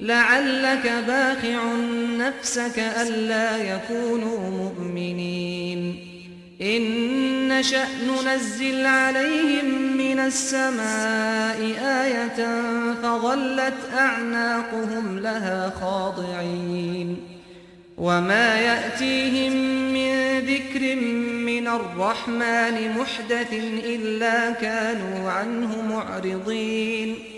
لعلك باخع نفسك ألا يكونوا مؤمنين. إن نشأ ننزل عليهم من السماء آية فظلت أعناقهم لها خاضعين. وما يأتيهم من ذكر من الرحمن محدث إلا كانوا عنه معرضين.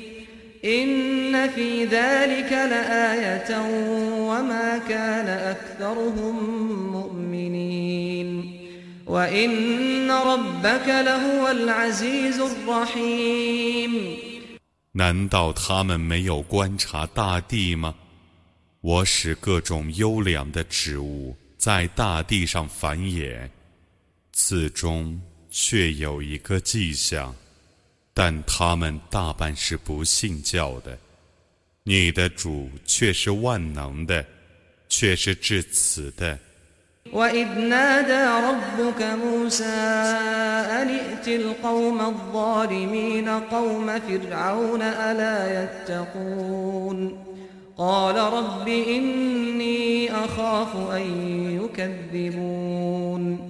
إن في ذلك لآية وما كان أكثرهم مؤمنين وإن ربك لهو العزيز الرحيم 难道他们没有观察大地吗？我使各种优良的植物在大地上繁衍，此中却有一个迹象， 但他们大半是不信教的。你的主却是万能的，却是至慈的。 وإذ نادى ربك موسى أن ائت القوم الظالمين قوم فرعون ألا يتقون قال رب إني أخاف أن يكذبون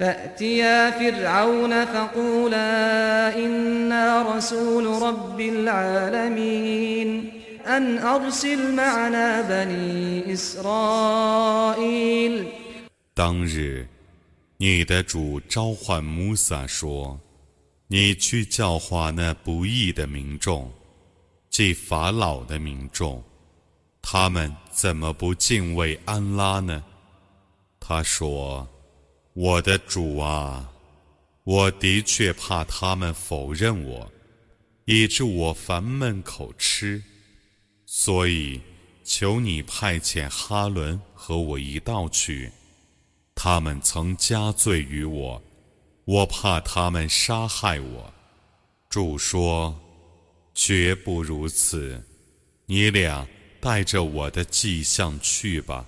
فأتيا فرعون فقولا إنا رسول رب العالمين أن أرسل معنا بني إسرائيل 当日，你的主召唤穆萨说：“你去教化那不义的民众，即法老的民众，他们怎么不敬畏安拉呢？”他说：“ 我的主啊，我的确怕他们否认我，以致我烦闷口吃，所以求你派遣哈伦和我一道去。”他们曾加罪于我，我怕他们杀害我。主说：“绝不如此，你俩带着我的迹象去吧，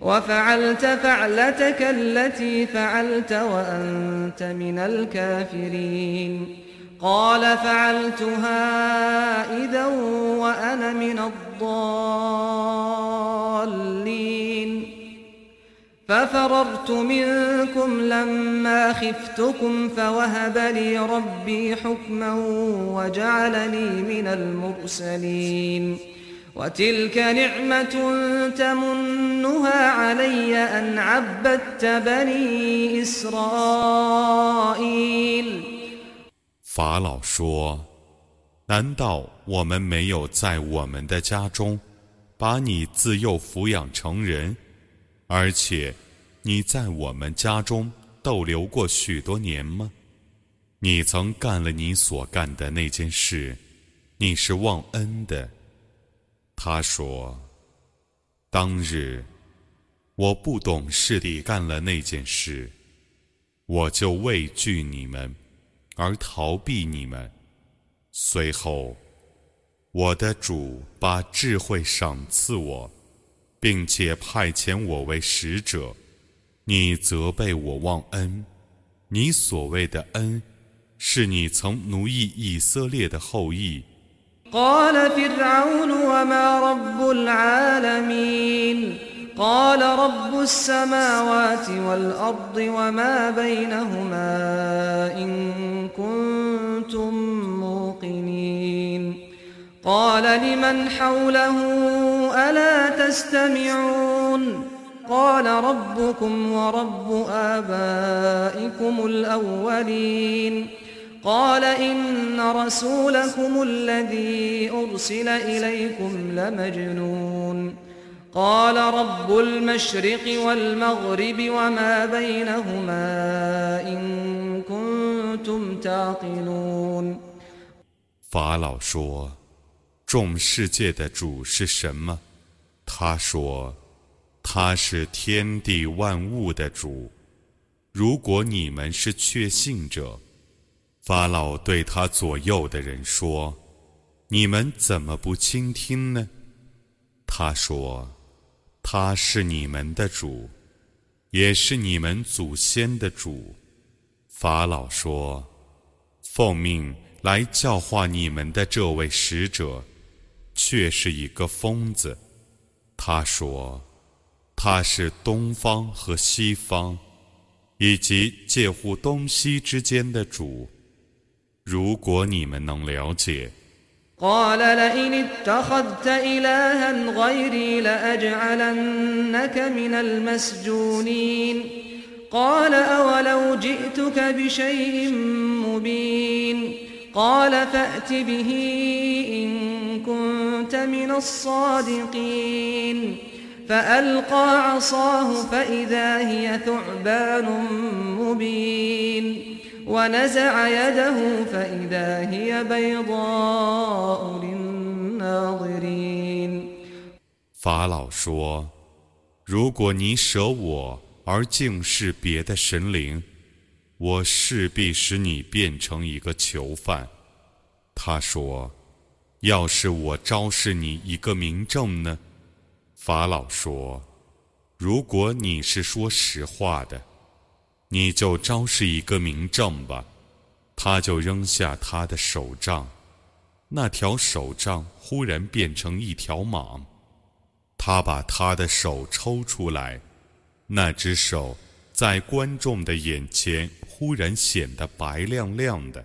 وفعلت فعلتك التي فعلت وأنت من الكافرين. قال فعلتها إذا وأنا من الضالين. ففررت منكم لما خفتكم فوهب لي ربي حكما وجعلني من المرسلين. وتلك نعمة تمنها علي أن عبدت بني إسرائيل 法老说：“难道我们没有在我们的家中把你自幼抚养成人，而且你在我们家中逗留过许多年吗？你曾干了你所干的那件事，你是忘恩的。” 他说：“当日我不懂事地干了那件事，我就畏惧你们。”而逃避你们。随后，我的主把智慧赏赐我，并且派遣我为使者。你责备我忘恩，你所谓的恩，是你曾奴役以色列的后裔。قال رب السماوات والأرض وما بينهما إن كنتم موقنين قال لمن حوله ألا تستمعون قال ربكم ورب آبائكم الأولين قال إن رسولكم الذي أرسل إليكم لمجنون قال رب المشرق والمغرب وما بينهما إن كنتم تعقلون 法老说：“众世界的主是什么？”他说：“他是天地万物的主。”如果你们是确信者， 法老对他左右的人说：“你们怎么不倾听呢？”他说。他是你们的主，也是你们祖先的主。法老说：“奉命来教化你们的这位使者，却是一个疯子。”他说：“他是东方和西方，以及介乎东西之间的主。如果你们能了解。” قال لئن اتخذت إلها غيري لأجعلنك من المسجونين قال أولو جئتك بشيء مبين قال فأت به إن كنت من الصادقين فألقى عصاه فإذا هي ثعبان مبين 法老说：“如果你舍我而敬视别的神灵，我势必使你变成一个囚犯。”他说：“要是我昭示你一个明证呢？”法老说：“如果你是说实话的。”你就昭示一个明证吧，他就扔下他的手杖，那条手杖忽然变成一条蟒，他把他的手抽出来，那只手在观众的眼前忽然显得白亮亮的。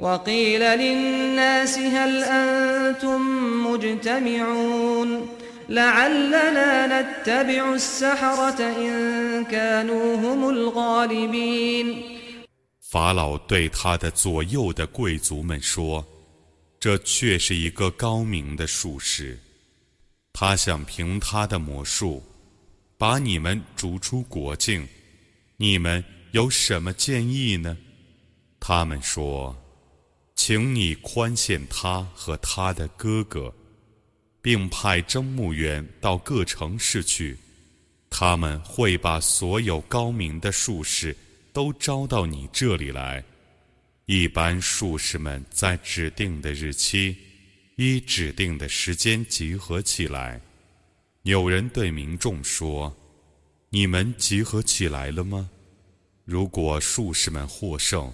وقيل للناس هل أنتم مجتمعون لعلنا نتبع السحرة إن كانوا هم الغالبين 法老对他的左右的贵族们说：“这却是一个高明的术士，他想凭他的魔术把你们逐出国境。你们有什么建议呢？”他们说。 请你宽限他和他的哥哥，并派征募员到各城市去，他们会把所有高明的术士都招到你这里来。一般术士们在指定的日期，依指定的时间集合起来。有人对民众说：“你们集合起来了吗？如果术士们获胜，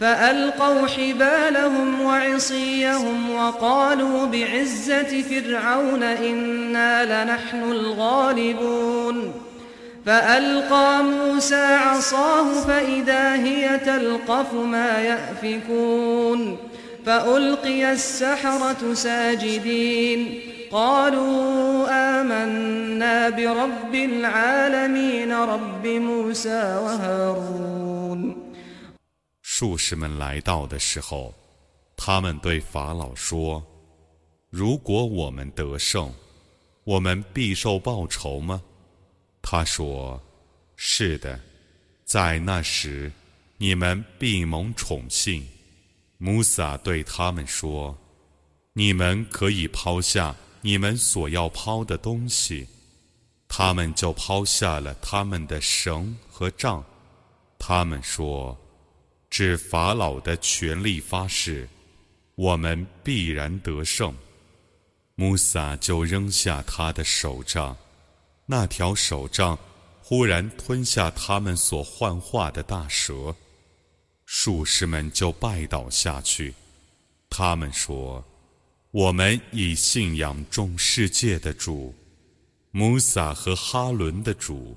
فألقوا حبالهم وعصيهم وقالوا بعزة فرعون إنا لنحن الغالبون. فألقى موسى عصاه فإذا هي تلقف ما يأفكون. فألقي السحرة ساجدين. قالوا آمنا برب العالمين رب موسى وهارون. 术士们来到的时候，他们对法老说：“如果我们得胜，我们必受报酬吗？”他说：“是的，在那时，你们必蒙宠幸。”穆萨对他们说：“你们可以抛下你们所要抛的东西。”他们就抛下了他们的绳和杖。他们说。指法老的权力发誓，我们必然得胜。穆萨就扔下他的手杖，那条手杖忽然吞下他们所幻化的大蛇，术士们就拜倒下去。他们说：“我们以信仰众世界的主，穆萨和哈伦的主。”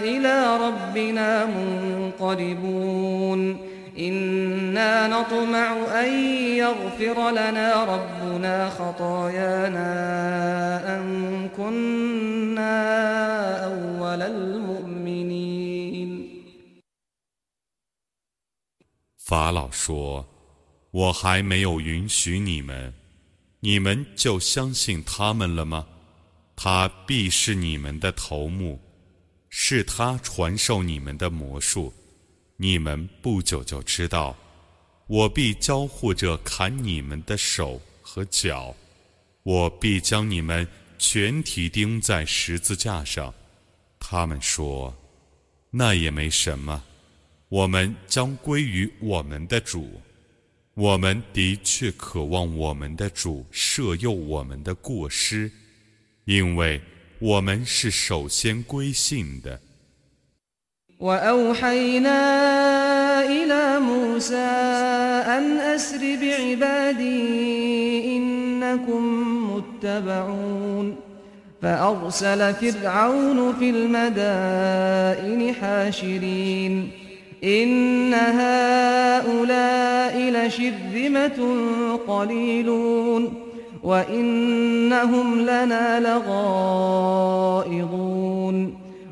إلى ربنا منقلبون إنا نطمع أن يغفر لنا ربنا خطايانا أن كنا أول المؤمنين 法老说：“我还没有允许你们，你们就相信他们了吗？”他必是你们的头目， 是他传授你们的魔术。你们不久就知道，我必交互着砍你们的手和脚，我必将你们全体钉在十字架上。他们说：“那也没什么，我们将归于我们的主。我们的确渴望我们的主赦宥我们的过失。”因为我们是首先归信的。وأوحينا إلى موسى أن أسر بعبادي إنكم متبعون فأرسل فرعون في المدائن حاشرين إن هؤلاء لشرذمة قليلون وإنهم لنا لغائظون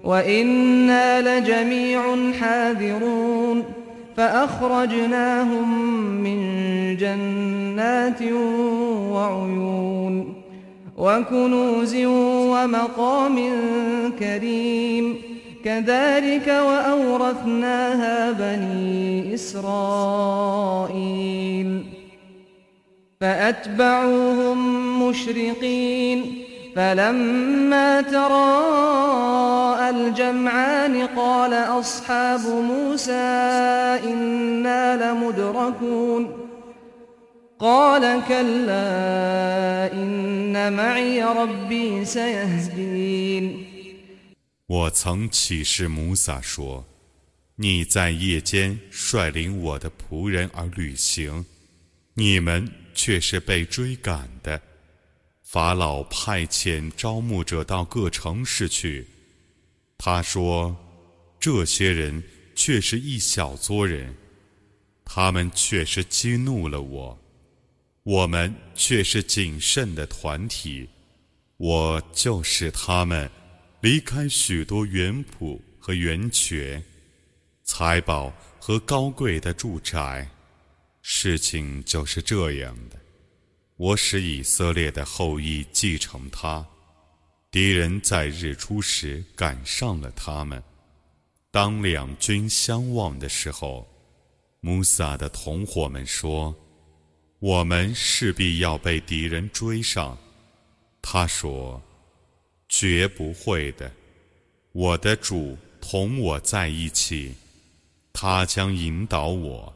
وإنا لجميع حاذرون فأخرجناهم من جنات وعيون وكنوز ومقام كريم كذلك وأورثناها بني إسرائيل فأتبعوهم مشرقين فلما تراءى الجمعان قال أصحاب موسى إنا لمدركون قال كلا إن معي ربي سيهدين 我曾启示摩萨说：“你在夜间率领我的仆人而旅行。” 你们 却是被追赶的。法老派遣招募者到各城市去，他说：“这些人却是一小撮人，他们却是激怒了我。我们却是谨慎的团体，我就是他们离开许多园圃和源泉、财宝和高贵的住宅。事情就是这样的。”我使以色列的后裔继承他，敌人在日出时赶上了他们。当两军相望的时候，穆萨的同伙们说：“我们势必要被敌人追上。”他说：“绝不会的，我的主同我在一起，他将引导我。”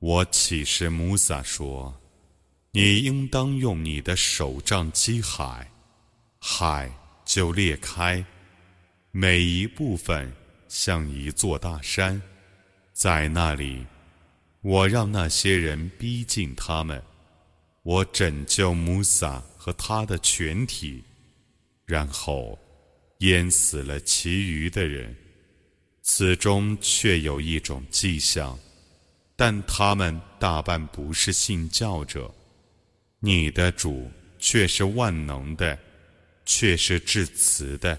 我启示穆萨说：“你应当用你的手杖击海，海就裂开，每一部分像一座大山，在那里。”我让那些人逼近他们，我拯救穆萨和他的全体，然后淹死了其余的人。此中却有一种迹象，但他们大半不是信教者。你的主却是万能的，却是至慈的。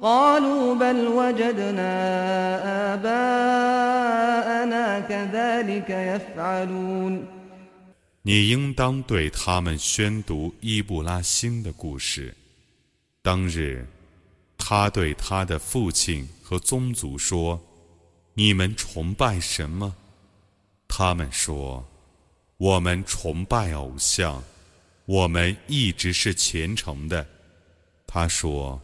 قالوا بل وجدنا آباءنا كذلك يفعلون 你应当对他们宣读伊布拉欣的故事。当日，他对他的父亲和宗族说：“你们崇拜什么？”他们说：“我们崇拜偶像，我们一直是虔诚的。”他说：“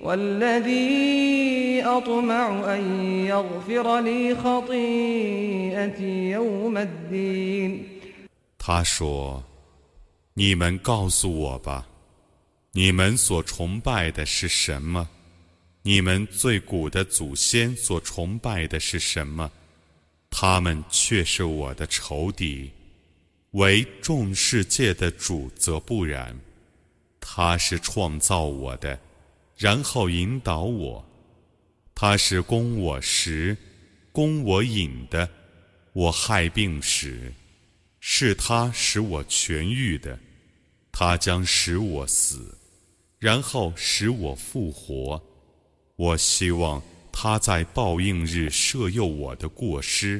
والذي أطمع أن يغفر لي خطيئتي يوم الدين 他说你们告诉我吧，你们所崇拜的是什么？你们最古的祖先所崇拜的是什么？他们却是我的仇敌。为众世界的主则不然，他是创造我的， 然后引导我。他是供我食，供我饮的。我害病时。是他使我痊愈的，他将使我死，然后使我复活。我希望他在报应日赦宥我的过失。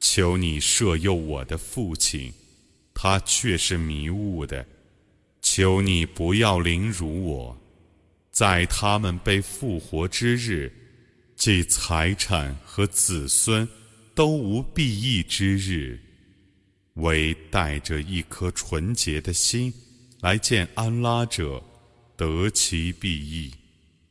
求你赦宥我的父亲，他却是迷雾的，求你不要凌辱我，在他们被复活之日。即财产和子孙都无裨益之日，唯带着一颗纯洁的心来见安拉者，得其裨益。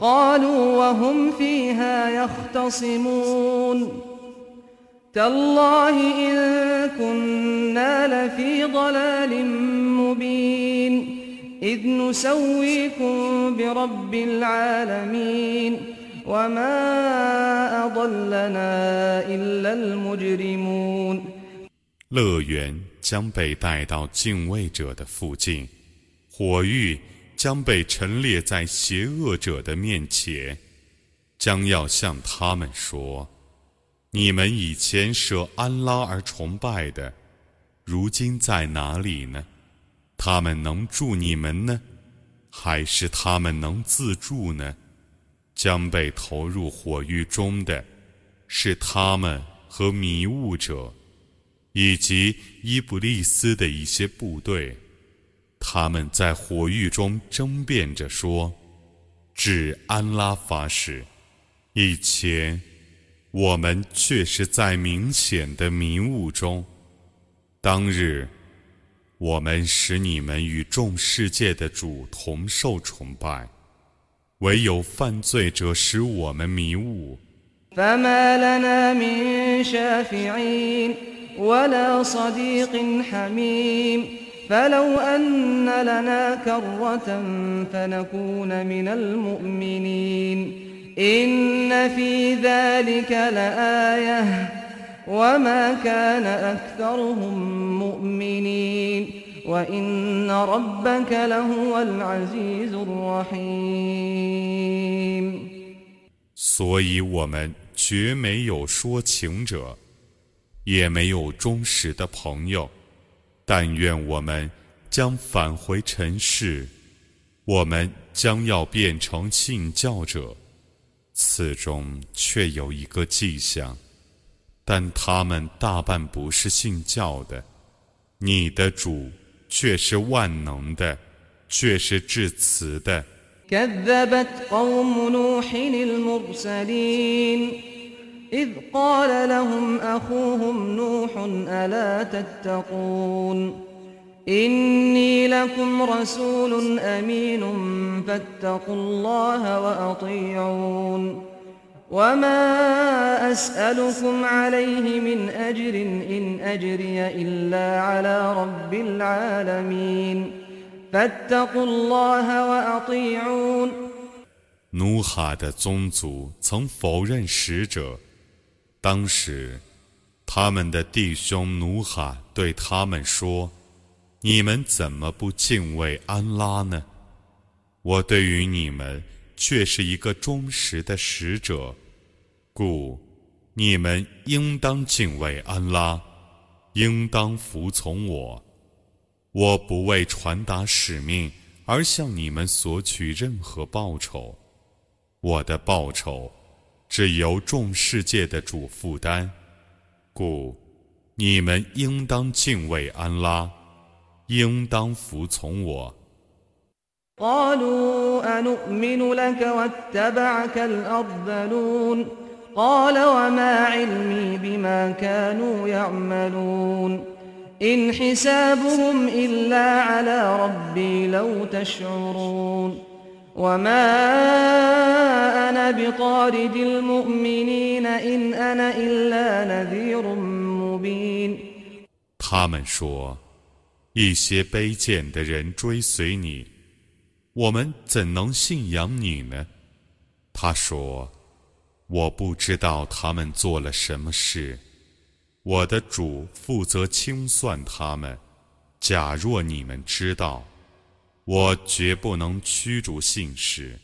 قالوا وهم فيها يختصمون تالله إن كنا لفي ضلال مبين إذ نسويكم برب العالمين وما أضلنا إلا المجرمون 乐园将被带到敬畏者的附近，火狱 将被陈列在邪恶者的面前，将要向他们说：“你们以前舍安拉而崇拜的，如今在哪里呢？”他们能助你们呢，还是他们能自助呢？将被投入火狱中的，是他们和迷雾者，以及伊布利斯的一些部队。他们在火狱中争辩着说：“指安拉发誓，以前我们却是在明显的迷雾中。当日。”我们使你们与众世界的主同受崇拜，唯有犯罪者使我们迷雾。فما لنا من شافعين ولا صديق حميم فلو أن لنا كرة فنكون من المؤمنين إن في ذلك لآية وما كان أكثرهم مؤمنين وإن ربك لهو العزيز الرحيم 所以我们绝没有说情者，也没有忠实的朋友。 但愿我们将返回尘世，我们将要变成信教者。此中却有一个迹象。但他们大半不是信教的，你的主却是万能的，却是至慈的。إذ قال لهم أخوهم نوح ألا تتقون إني لكم رسول أمين فاتقوا الله وأطيعون وما أسألكم عليه من أجر إن أجري إلا على رب العالمين فاتقوا الله وأطيعون 努哈的宗族曾否认使者， 当时他们的弟兄努哈对他们说：“你们怎么不敬畏安拉呢？我对于你们。”却是一个忠实的使者，故你们应当敬畏安拉，应当服从我。我不为传达使命而向你们索取任何报酬，我的报酬只由众世界的主负担。故你们应当敬畏安拉，应当服从我。قالوا أنؤمن لك واتبعك الأرذلون قال وما علمي بما كانوا يعملون إن حسابهم إلا على ربي لو تشعرون وما أنا بطارد المؤمنين إن أنا إلا نذير مبين 他们说，一些卑贱的人追随你。我们怎能信仰你呢？他说：“我不知道他们做了什么事，我的主负责清算他们。假若你们知道， 我绝不能驱逐信使，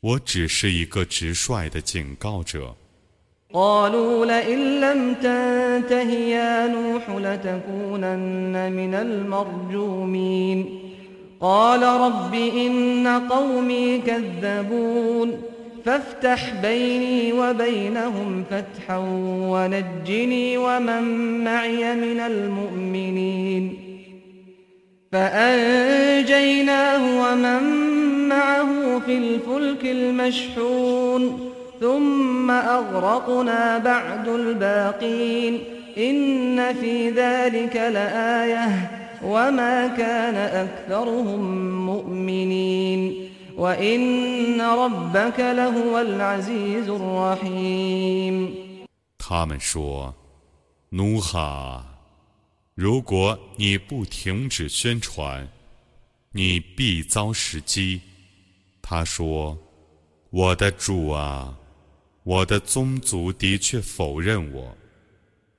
我只是一个直率的警告者。” قال رب إن قومي كذبون فافتح بيني وبينهم فتحا ونجني ومن معي من المؤمنين فأنجيناه ومن معه في الفلك المشحون ثم أغرقنا بعد الباقين إن في ذلك لآيةٌ وما كان أكثرهم مؤمنين وإن ربك لهو العزيز الرحيم 他们说：“努哈， 如果你不停止宣传，你必遭时机。”他说：“我的主啊，我的宗族的确否认我，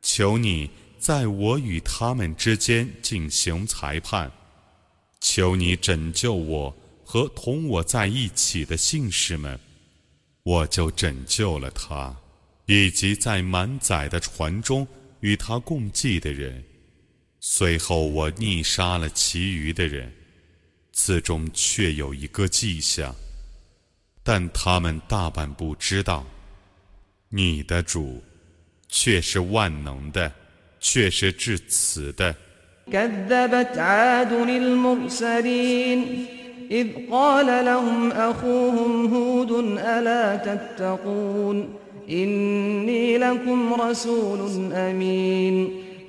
求你。”在我与他们之间进行裁判，求你拯救我和同我在一起的信士们，我就拯救了他，以及在满载的船中与他共济的人。随后我逆杀了其余的人，此中却有一个迹象，但他们大半不知道，你的主却是万能的。却是至此的。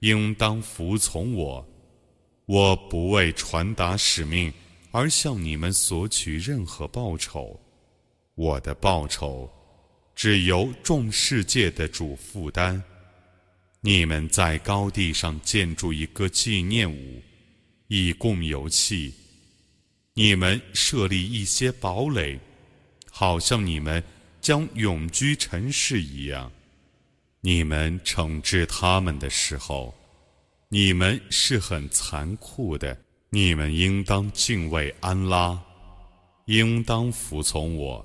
应当服从我。我不为传达使命而向你们索取任何报酬，我的报酬只由众世界的主负担。你们在高地上建筑一个纪念物。以供游憩，你们设立一些堡垒，好像你们将永居尘世一样。你们惩治他们的时候，你们是很残酷的。你们应当敬畏安拉，应当服从我。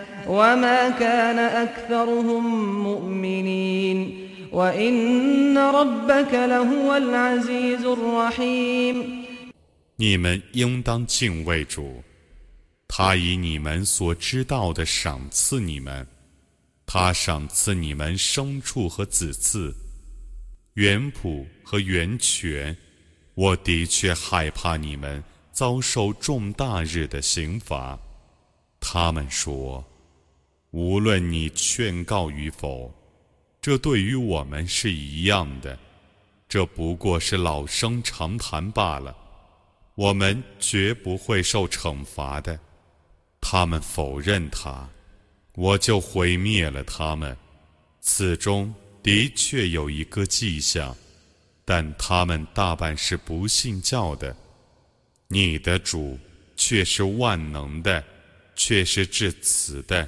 وما كان أكثرهم مؤمنين وإن ربك لهو العزيز الرحيم 你们应当敬畏主，他以你们所知道的赏赐你们，他赏赐你们牲畜和子嗣，园圃和源泉。我的确害怕你们遭受重大日的刑罚。他们说：“ 无论你劝告与否，这对于我们是一样的。这不过是老生常谈罢了。我们绝不会受惩罚的。”他们否认他，我就毁灭了他们。此中的确有一个迹象。但他们大半是不信教的，你的主却是万能的，却是至慈的。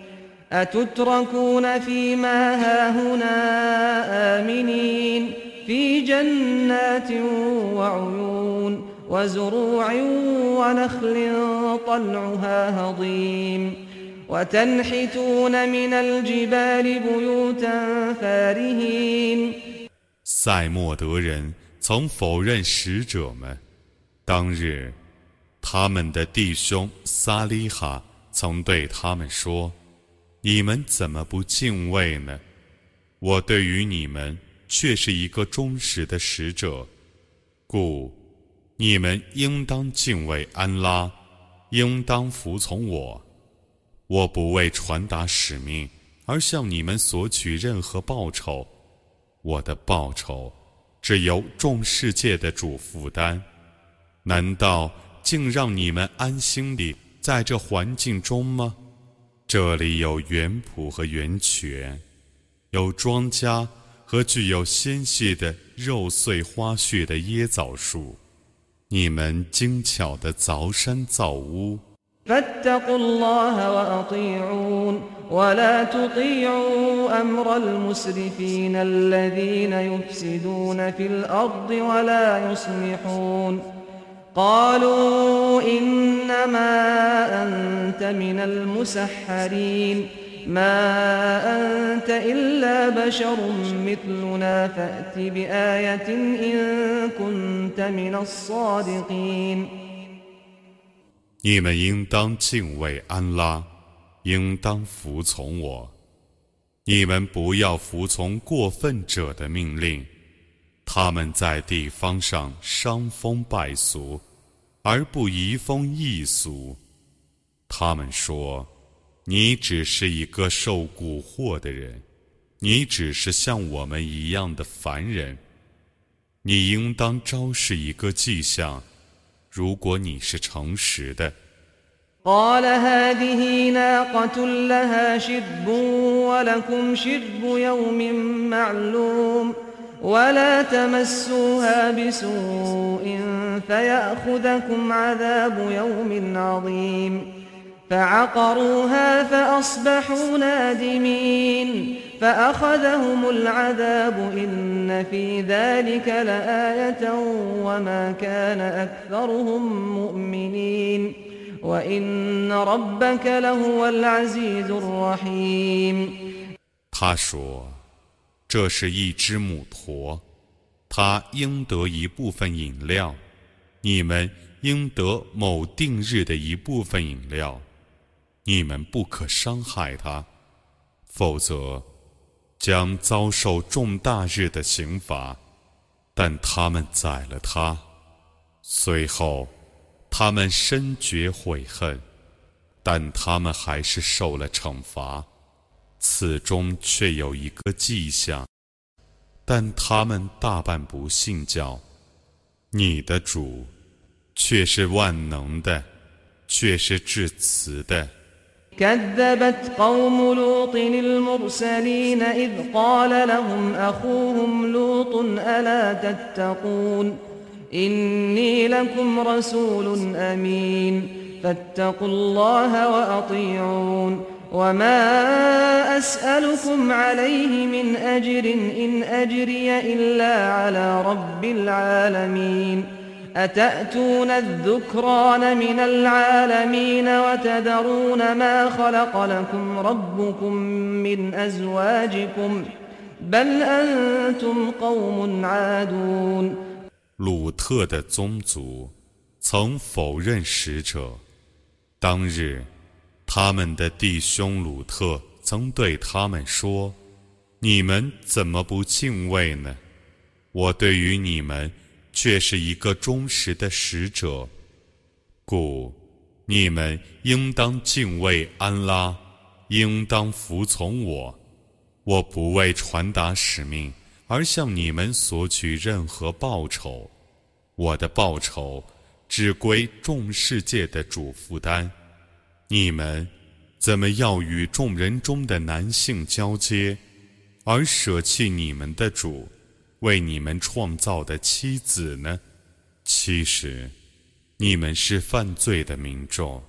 أتتركون فيما هاهنا آمنين في جنات وعيون وزروع ونخل طلعها هضيم وتنحتون من الجبال بيوتا فارهين 塞莫德人曾否认使者们。当日，他们的弟兄萨利哈曾对他们说：“ 你们怎么不敬畏呢？我对于你们却是一个忠实的使者，故你们应当敬畏安拉，应当服从我。我不为传达使命而向你们索取任何报酬。”我的报酬只由众世界的主负担，难道竟让你们安心地在这环境中吗？这里有园圃和源泉，有庄稼和具有纤细的肉穗花絮的椰枣树，你们精巧的凿山造屋。قالوا إنما أنت من المسحرين ما أنت إلا بشر مثلنا فأت بآية إن كنت من الصادقين 你们应当敬畏安拉，应当服从我。你们不要服从过分者的命令， 他们在地方上伤风败俗，而不移风易俗。他们说：“你只是一个受蛊惑的人，你只是像我们一样的凡人。你应当昭示一个迹象。”如果你是诚实的。قال هذه ناقة لها شرب ولكم شرب يوم معلوم ولا تمسوها بسوء فيأخذكم عذاب يوم عظيم. فعقروها فأصبحوا نادمين. فأخذهم العذاب إن في ذلك لآية وما كان أكثرهم مؤمنين. وإن ربك لهو العزيز الرحيم. 他说：“这是一只母驼，它应得一部分饮料，你们应得某定日的一部分饮料。”你们不可伤害它，否则将遭受重大日的刑罚。但他们宰了它，随后他们深觉悔恨，但他们还是受了惩罚。此中却有一个迹象，但他们大半不信教。你的主却是万能的，却是至慈的。كذبت قوم لوط المرسلين إذ قال لهم أخوهم لوط ألا تتقون إني لكم رسول أمين فاتقوا الله وأطيعون وما أسألكم عليه من أجر إن أجري إلا على رب العالمين أتأتون الذكران من العالمين وتذرون ما خلق لكم ربكم من أزواجكم بل أنتم قوم عادون 鲁特的宗族曾否认使者。当日， 他们的弟兄鲁特曾对他们说：“你们怎么不敬畏呢？我对于你们。”却是一个忠实的使者，故你们应当敬畏安拉，应当服从我。我不为传达使命而向你们索取任何报酬，我的报酬只归众世界的主负担。你们怎么要与众人中的男性交接，而舍弃你们的主？为你们创造的妻子呢？其实，你们是犯罪的民众。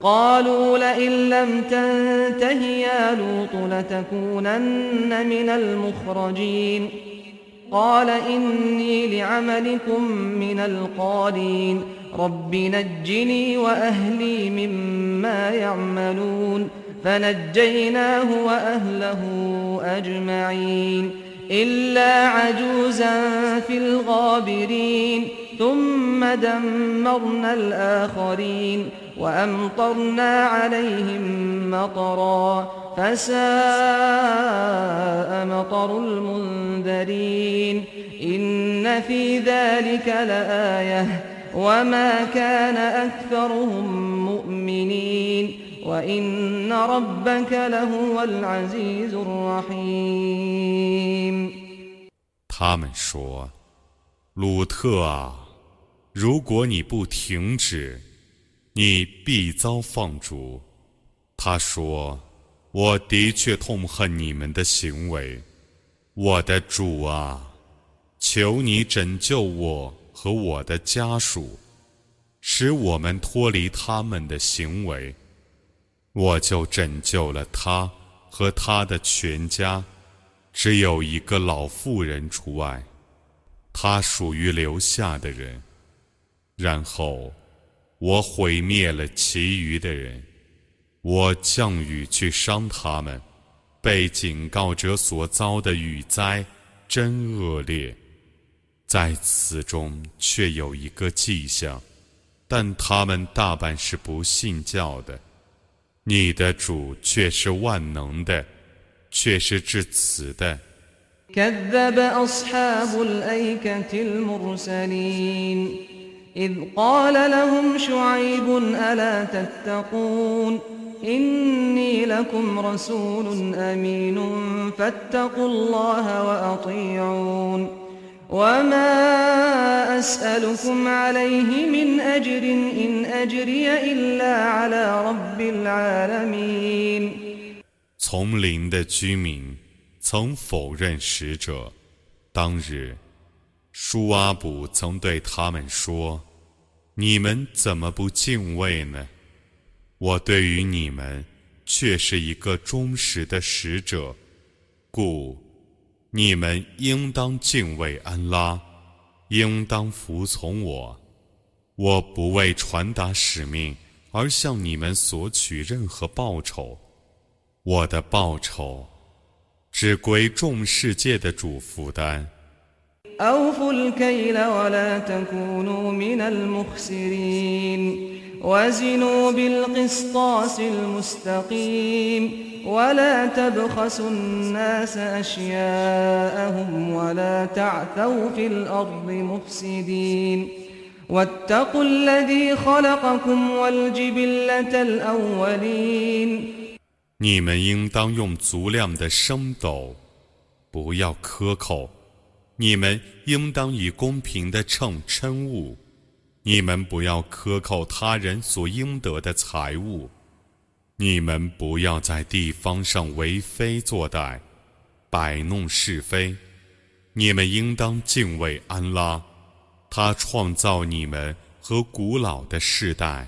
قالوا لئن لم تنته يا لوط لتكونن من المخرجين قال إني لعملكم من القالين رب نجني وأهلي مما يعملون فنجيناه وأهله أجمعين إلا عجوزا في الغابرين ثم دمرنا الآخرين وأمطرنا عليهم مطرا فساء مطر المنذرين إن في ذلك لآية وما كان أكثرهم مؤمنين وإن ربك لهو العزيز الرحيم 他们说：“鲁特啊，如果你不停止，你必遭放逐。”他说：“我的确痛恨你们的行为，我的主啊，求你拯救我 和我的家属，使我们脱离他们的行为。”我就拯救了他和他的全家，只有一个老妇人除外，他属于留下的人。然后我毁灭了其余的人，我降雨去伤他们。被警告者所遭的雨灾真恶劣，在此中却有一个迹象，但他们大半是不信教的。你的主却是万能的，却是至慈的。كذب أصحاب الأيكة المرسلين إذ قال لهم شعيب ألا تتقون إني لكم رسول أمين فاتقوا الله وأطيعون وما أسألكم عليه من أجر إن أجري إلا على رب العالمين 丛林的居民曾否认使者。当日，舒阿卜曾对他们说：“你们怎么不敬畏呢？我对于你们却是一个忠实的使者，故。” 你们应当敬畏安拉，应当服从我。我不为传达使命而向你们索取任何报酬，我的报酬只归众世界的主负担。وزنوا بالقسطاس المستقيم ولا تبخسوا الناس أشياءهم ولا تعثوا في الأرض مفسدين واتقوا الذي خلقكم والجبلة الأولين 你们应当用足量的升斗，不要克扣。你们应当以公平的秤称物。 你们不要克扣他人所应得的财物。你们不要在地方上为非作歹，摆弄是非。你们应当敬畏安拉，他创造你们和古老的世代。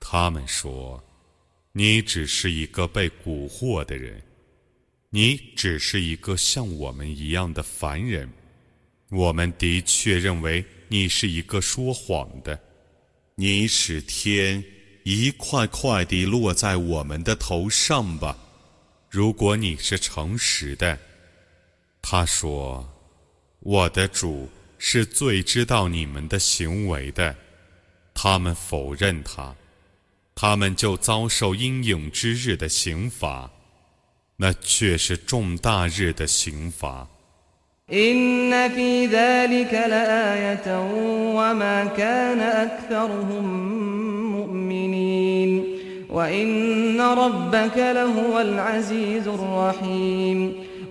他们说你只是一个被蛊惑的人。你只是一个像我们一样的凡人。我们的确认为你是一个说谎的。你使天一块块地落在我们的头上吧。如果你是诚实的。他说我的主是最知道你们的行为的。”他们否认他，他们就遭受阴影之日的刑罚。那却是重大日的刑罚。إن في ذلك لآية وما كان أكثرهم مؤمنين وإن ربك لهو العزيز الرحيم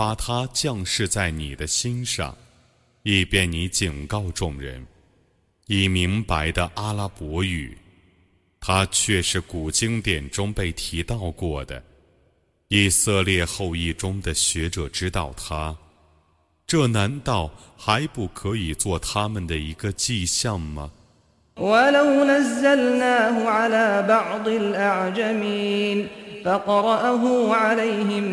把它降世在你的心上，以便你警告众人，以明白的阿拉伯语，它却是古经典中被提到过的，以色列后裔中的学者知道它。这难道还不可以做他们的一个迹象吗 فقرأه عليهم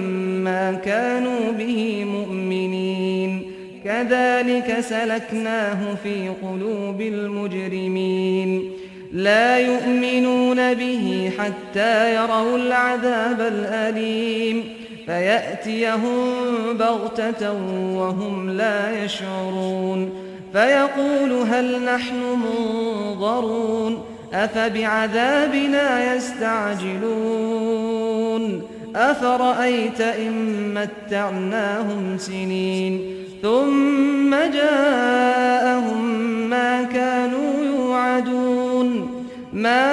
ما كانوا به مؤمنين. كذلك سلكناه في قلوب المجرمين. لا يؤمنون به حتى يروا العذاب الأليم. فيأتيهم بغتة وهم لا يشعرون. فيقول هل نحن منظرون؟ أفبعذابنا يستعجلون أفرأيت إن متعناهم سنين ثم جاءهم ما كانوا يوعدون ما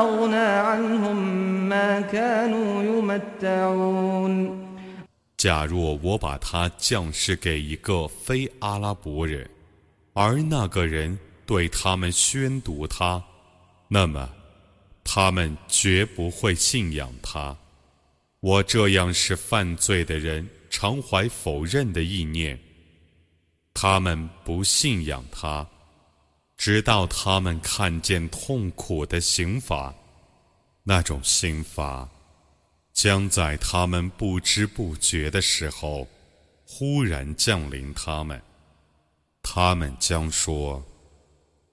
أغنى عنهم ما كانوا 假若我把它降世给一个非阿拉伯人，而那个人 对他们宣读他，那么他们绝不会信仰他。我这样使犯罪的人常怀否认的意念，他们不信仰他，直到他们看见痛苦的刑罚，那种刑罚。将在他们不知不觉的时候，忽然降临他们。他们将说：“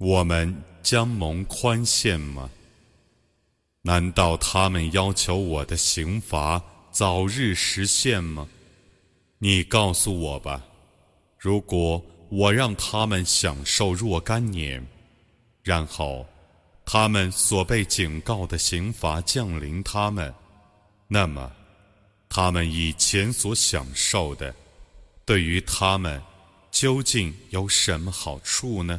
我们将蒙宽限吗？难道他们要求我的刑罚早日实现吗？”你告诉我吧，如果我让他们享受若干年，然后他们所被警告的刑罚降临他们，那么他们以前所享受的，对于他们究竟有什么好处呢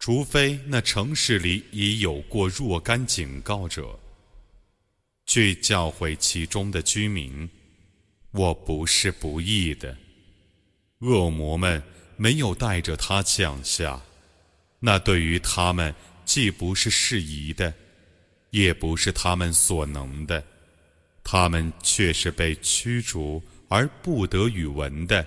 除非那城市里已有过若干警告者，去教诲其中的居民。我不是不义的，恶魔们没有带着他降下，那对于他们既不是适宜的，也不是他们所能的，他们却是被驱逐而不得语文的。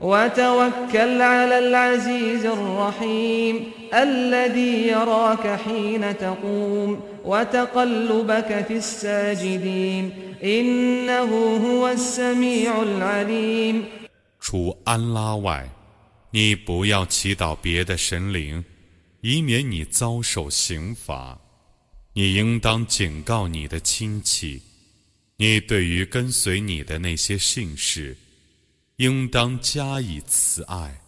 وتوكل على العزيز الرحيم الذي يراك حين تقوم وتقلبك في الساجدين إنه هو السميع العليم 除安拉外你不要祈祷别的神灵，以免你遭受刑罚。你应当警告你的亲戚，你对于跟随你的那些信士， 应当加以慈爱。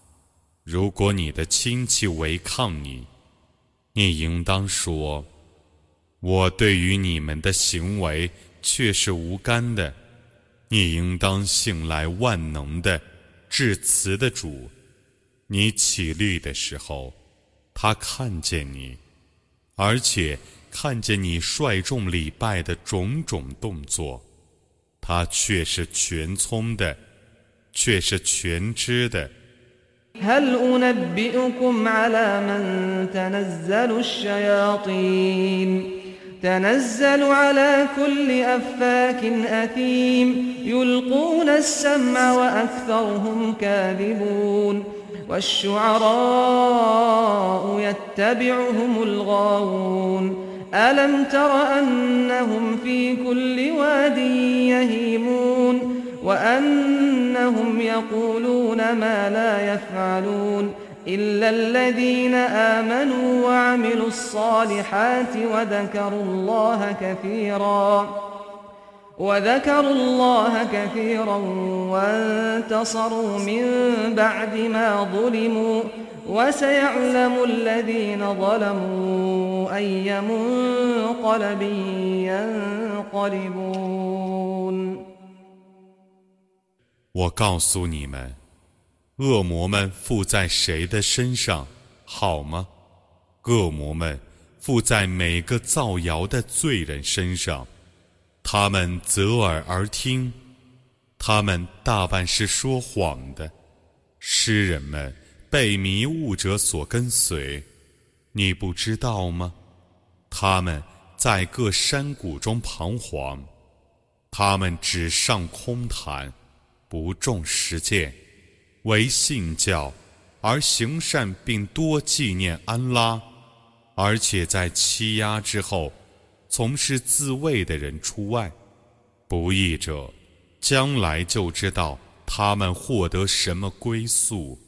如果你的亲戚违抗你，你应当说：“我对于你们的行为却是无干的。”你应当信赖万能的、至慈的主。你起立的时候，他看见你，而且看见你率众礼拜的种种动作，他却是全聪的，却是全知的。والشعراء يتبعهم الغاوون ألم تر أنهم في كل واد يهيمون وأنهم يقولون ما لا يفعلون إلا الذين آمنوا وعملوا الصالحات وذكروا الله كثيراً وذكروا الله كثيرا وانتصروا من بعد ما ظلموا وسيعلم الذين ظلموا أي منقلب ينقلبون 我告诉你们，恶魔们附在谁的身上，好吗？恶魔们附在每个造谣的罪人身上。他们择耳而听，他们大半是说谎的。诗人们被迷雾者所跟随，你不知道吗？他们在各山谷中彷徨，他们只上空谈，不重实践，唯信教而行善，并多纪念安拉，而且在欺压之后。从事自卫的人除外，不义者将来就知道他们获得什么归宿。